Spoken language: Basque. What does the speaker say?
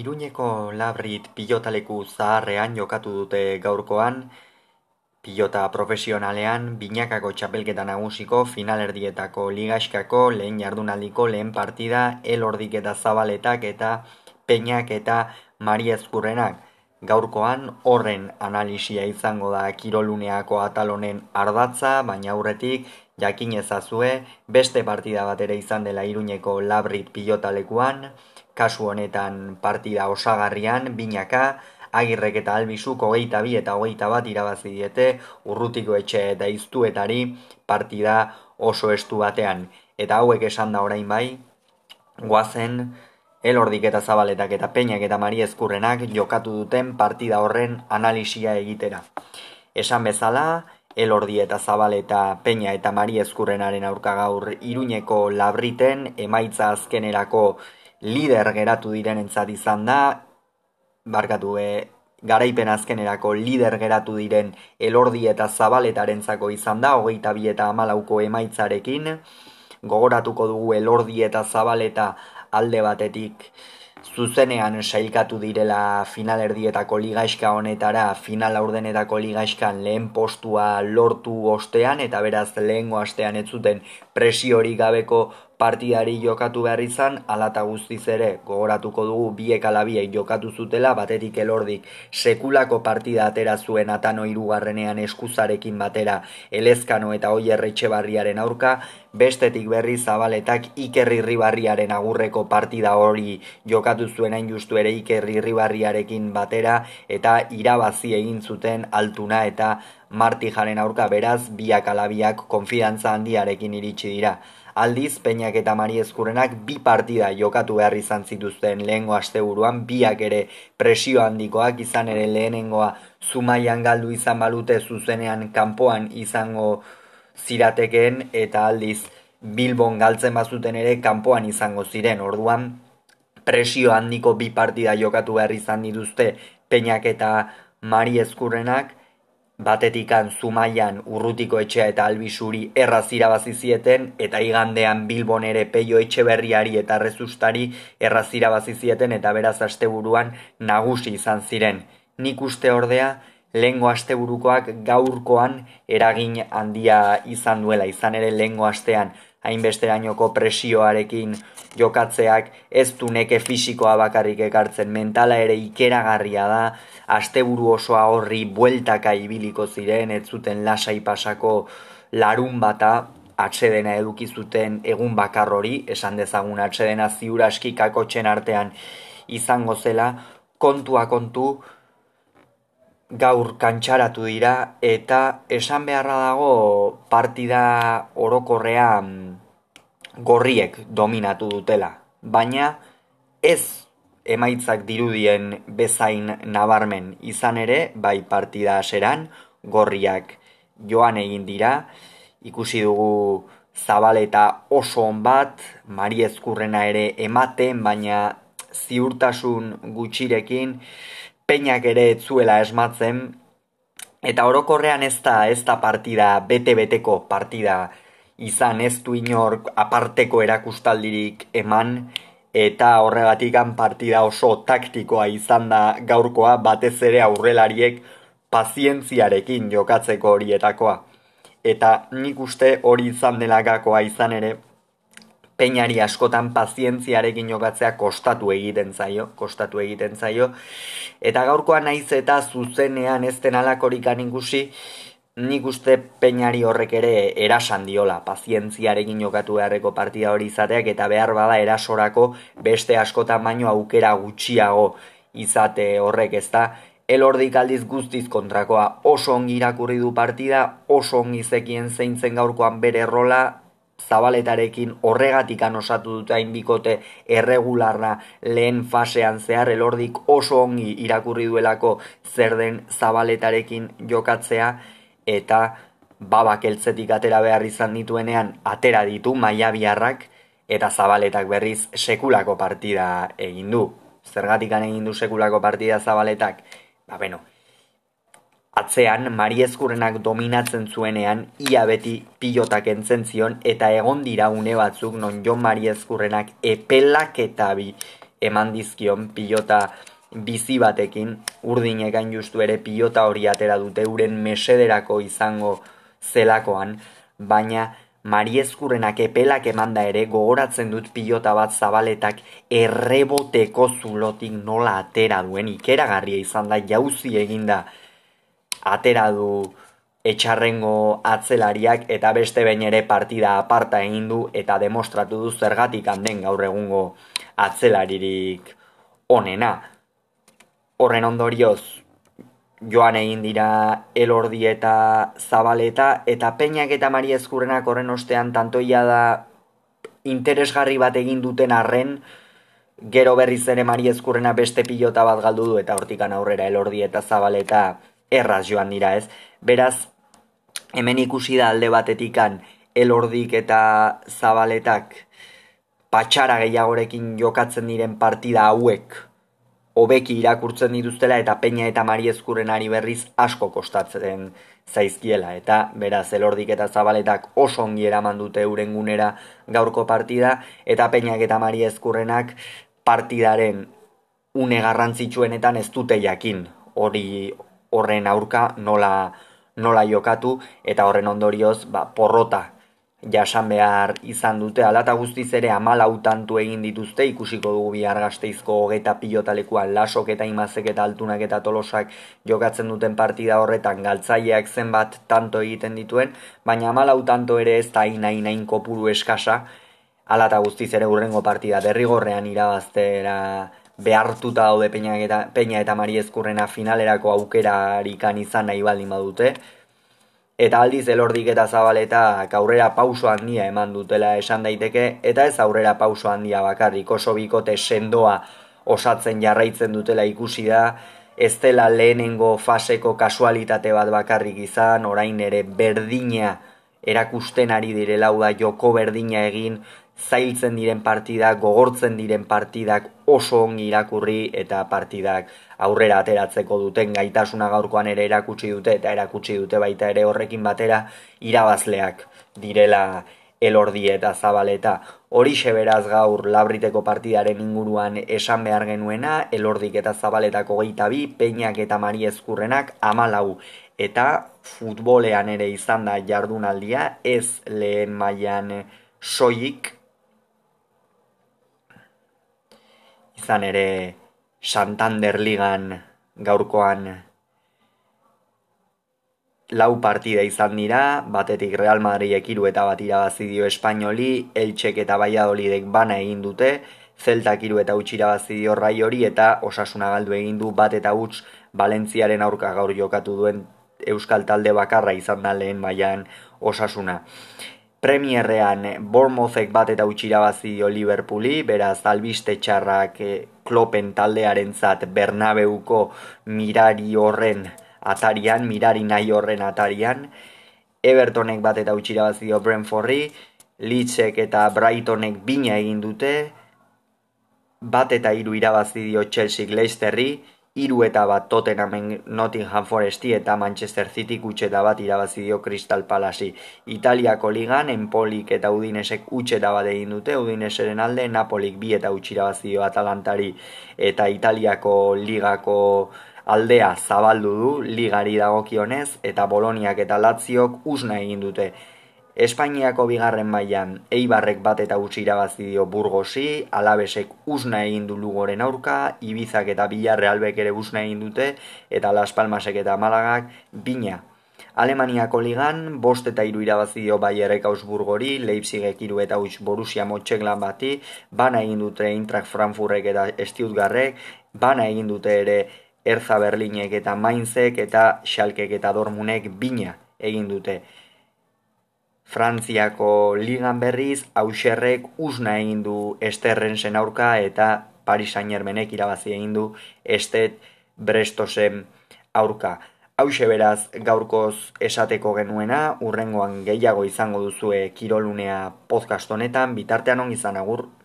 Iruñeko labrit pilotaleku zaharrean jokatu dute gaurkoan, pilota profesionalean, binakako txapelketa nagusiko finalerdietako ligaskako lehen jardunaldiko lehen partida elordik eta zabaletak eta peinak eta mariezkurrenak. Gaurkoan horren analisia izango da kiroluneako atalonen ardatza, baina aurretik jakin ezazue beste partida bat ere izan dela Iruñeko labrit pilotalekuan, kasu honetan partida osagarrian, binaka, agirrek eta albizuk hogeita bi eta hogeita bat irabazi diete urrutiko etxe eta iztuetari partida oso estu batean. Eta hauek esan da orain bai, guazen, elordik eta zabaletak eta peinak eta mari ezkurrenak jokatu duten partida horren analisia egitera. Esan bezala, elordi eta zabaleta peina eta mari ezkurrenaren aurka gaur iruñeko labriten emaitza azkenerako lider geratu diren entzat izan da, barkatu e, garaipen azkenerako lider geratu diren elordi eta zabaletaren zako izan da, hogeita bi eta amalauko emaitzarekin, gogoratuko dugu elordi eta zabaleta alde batetik zuzenean sailkatu direla finalerdietako ligaiska honetara, final aurdenetako ligaiskan lehen postua lortu ostean, eta beraz lehengo astean ez zuten presiori gabeko partidari jokatu behar izan, alata guztiz ere, gogoratuko dugu biek alabiek jokatu zutela, batetik elordik sekulako partida atera zuen atano irugarrenean eskuzarekin batera elezkano eta oi erretxe barriaren aurka, bestetik berri zabaletak ikerri ribarriaren agurreko partida hori jokatu zuen hain justu ere ikerri ribarriarekin batera, eta irabazi egin zuten altuna eta martijaren aurka beraz, biak alabiak konfidantza handiarekin iritsi dira. Aldiz, Peñak eta Mari Ezkurrenak bi partida jokatu behar izan zituzten lehengo asteburuan, biak ere presio handikoak izan ere lehenengoa zumaian galdu izan balute zuzenean kanpoan izango ziratekeen eta aldiz Bilbon galtzen bazuten ere kanpoan izango ziren. Orduan, presio handiko bi partida jokatu behar izan dituzte Peñak eta Mari Ezkurrenak, batetikan zumaian urrutiko etxea eta albisuri erraz irabazi zieten eta igandean bilbon ere peio etxe berriari eta rezustari erraz irabazi zieten eta beraz asteburuan nagusi izan ziren. Nik uste ordea, lehengo asteburukoak gaurkoan eragin handia izan duela, izan ere lehengo astean hainbesterainoko presioarekin jokatzeak ez du neke fisikoa bakarrik ekartzen. Mentala ere ikeragarria da. Asteburu osoa horri bueltaka ibiliko ziren ez zuten lasai pasako larun bata. Atsedena eduki zuten egun bakar hori esan dezagun atsedena ziura aski kakotxen artean izango zela. Kontua kontu gaur kantxaratu dira eta esan beharra dago partida orokorrean gorriek dominatu dutela. Baina ez emaitzak dirudien bezain nabarmen izan ere, bai partida aseran, gorriak joan egin dira, ikusi dugu zabaleta oso on bat, mari ezkurrena ere ematen, baina ziurtasun gutxirekin, peinak ere etzuela esmatzen, eta orokorrean ez da, ez da partida, bete-beteko partida, izan ez du inor aparteko erakustaldirik eman eta horregatikan partida oso taktikoa izan da gaurkoa batez ere aurrelariek pazientziarekin jokatzeko horietakoa. Eta nik uste hori izan delagakoa izan ere, peinari askotan pazientziarekin jokatzea kostatu egiten zaio, kostatu egiten zaio. Eta gaurkoa naiz eta zuzenean ez den alakorikan ikusi, nik uste peinari horrek ere erasan diola, pazientziarekin jokatu beharreko partida hori izateak eta behar bada erasorako beste askotan baino aukera gutxiago izate horrek ez da, elordik aldiz guztiz kontrakoa. Oso ongi irakurri du partida, oso ongi zekien zeintzen gaurkoan bere rola, zabaletarekin horregatik osatu dute hainbikote erregularra lehen fasean zehar elordik oso ongi irakurri duelako zer den zabaletarekin jokatzea, eta babak eltzetik atera behar izan dituenean atera ditu maia biharrak eta zabaletak berriz sekulako partida egin du. Zergatik egin du sekulako partida zabaletak? Ba, beno, atzean mariezkurrenak dominatzen zuenean ia beti pilotak entzen zion eta egon dira une batzuk non Jon Mariezkurrenak epelak eta bi eman dizkion pilota bizi batekin, urdinek gain justu ere pilota hori atera dute uren mesederako izango zelakoan, baina Mariezkurrenak epelak emanda ere gogoratzen dut pilota bat zabaletak erreboteko zulotik nola atera duen. Ikeragarria izan da jauzi eginda atera du etxarrengo atzelariak eta beste behin ere partida aparta egin du eta demostratu du zergatik handen gaur egungo atzelaririk onena. Horren ondorioz, joan egin dira elordi eta zabaleta, eta peinak eta mari ezkurrenak horren ostean tantoia da interesgarri bat egin duten arren, gero berriz ere mari ezkurrena beste pilota bat galdu du, eta hortikan aurrera elordi eta zabaleta erraz joan dira ez. Beraz, hemen ikusi da alde batetikan elordik eta zabaletak patxara gehiagorekin jokatzen diren partida hauek, hobeki irakurtzen dituztela eta peina eta mari ezkurren ari berriz asko kostatzen zaizkiela. Eta beraz elordik eta zabaletak oso ongi eraman dute euren gunera gaurko partida eta peinak eta mari ezkurrenak partidaren une garrantzitsuenetan ez dute jakin hori horren aurka nola, nola jokatu eta horren ondorioz ba, porrota jasan behar izan dute, alata guztiz ere amalau tantu egin dituzte, ikusiko dugu bihar gazteizko hogeta pilotalekuan lasok eta imazek eta altunak eta tolosak jokatzen duten partida horretan galtzaileak zenbat tanto egiten dituen, baina amalau tanto ere ez da ina inain kopuru eskasa, alata guztiz ere urrengo partida derrigorrean irabaztera behartuta daude peina eta, peina eta mariezkurrena finalerako aukerarikan izan nahi baldin badute, eta aldiz elordik eta zabaleta aurrera pauso handia eman dutela esan daiteke, eta ez aurrera pauso handia bakarrik oso bikote sendoa osatzen jarraitzen dutela ikusi da, ez dela lehenengo faseko kasualitate bat bakarrik izan, orain ere berdina erakusten ari direla, da joko berdina egin, zailtzen diren partidak, gogortzen diren partidak oso ongi irakurri eta partidak aurrera ateratzeko duten gaitasuna gaurkoan ere erakutsi dute eta erakutsi dute baita ere horrekin batera irabazleak direla elordi eta zabaleta. Hori beraz gaur labriteko partidaren inguruan esan behar genuena, elordik eta zabaletako geita bi, peinak eta mari ezkurrenak amalau. Eta futbolean ere izan da jardunaldia, ez lehen mailan soik, izan ere Santander Ligan gaurkoan lau partida izan dira, batetik Real Madrid ekiru eta bat irabazi dio Espainoli, Eltsek eta Valladolidek bana egin dute, Zeltak iru eta utxira dio rai hori eta osasuna galdu egin du bat eta utx Valentziaren aurka gaur jokatu duen Euskal Talde bakarra izan da lehen mailan osasuna. Premierrean Bournemouthek bat eta utxira bazio Liverpooli, beraz albiste txarrak eh, klopen taldearen zat Bernabeuko mirari horren atarian, mirari nahi horren atarian, Evertonek bat eta utxira bazio Brentfordi, Leedsek eta Brightonek bina egin dute, bat eta iru irabazio Chelsea Leicesterri, Iru eta bat Tottenhamen Nottingham Foresti eta Manchester City eta bat irabazi dio Crystal Palace. Italiako ligan Empolik eta Udinesek eta bat egin dute, Udineseren alde Napolik bi eta utxe irabazi dio Atalantari eta Italiako ligako aldea zabaldu du ligari dagokionez eta Boloniak eta Latziok usna egin dute. Espainiako bigarren mailan Eibarrek bat eta utzi irabazi dio Burgosi, Alabesek usna egin du Lugoren aurka, Ibizak eta Villarrealbek ere usna egin dute eta Las Palmasek eta Malagak bina. Alemaniako ligan, bost eta iru irabazi dio Bayerrek Augsburgori, Leipzigek iru eta utz Borussia Motxeglan bati, bana egin dute Eintracht Frankfurtek eta Stuttgartek, bana egin dute ere Erza Berlinek eta Mainzek eta Schalkek eta Dormunek bina egin dute. Frantziako ligan berriz, hauserrek usna egin du esterren zen aurka eta Paris Saint-Germainek irabazi egin du estet brestosen aurka. Hauxe beraz gaurkoz esateko genuena, urrengoan gehiago izango duzue kirolunea podcast honetan, bitartean ongi izan agur.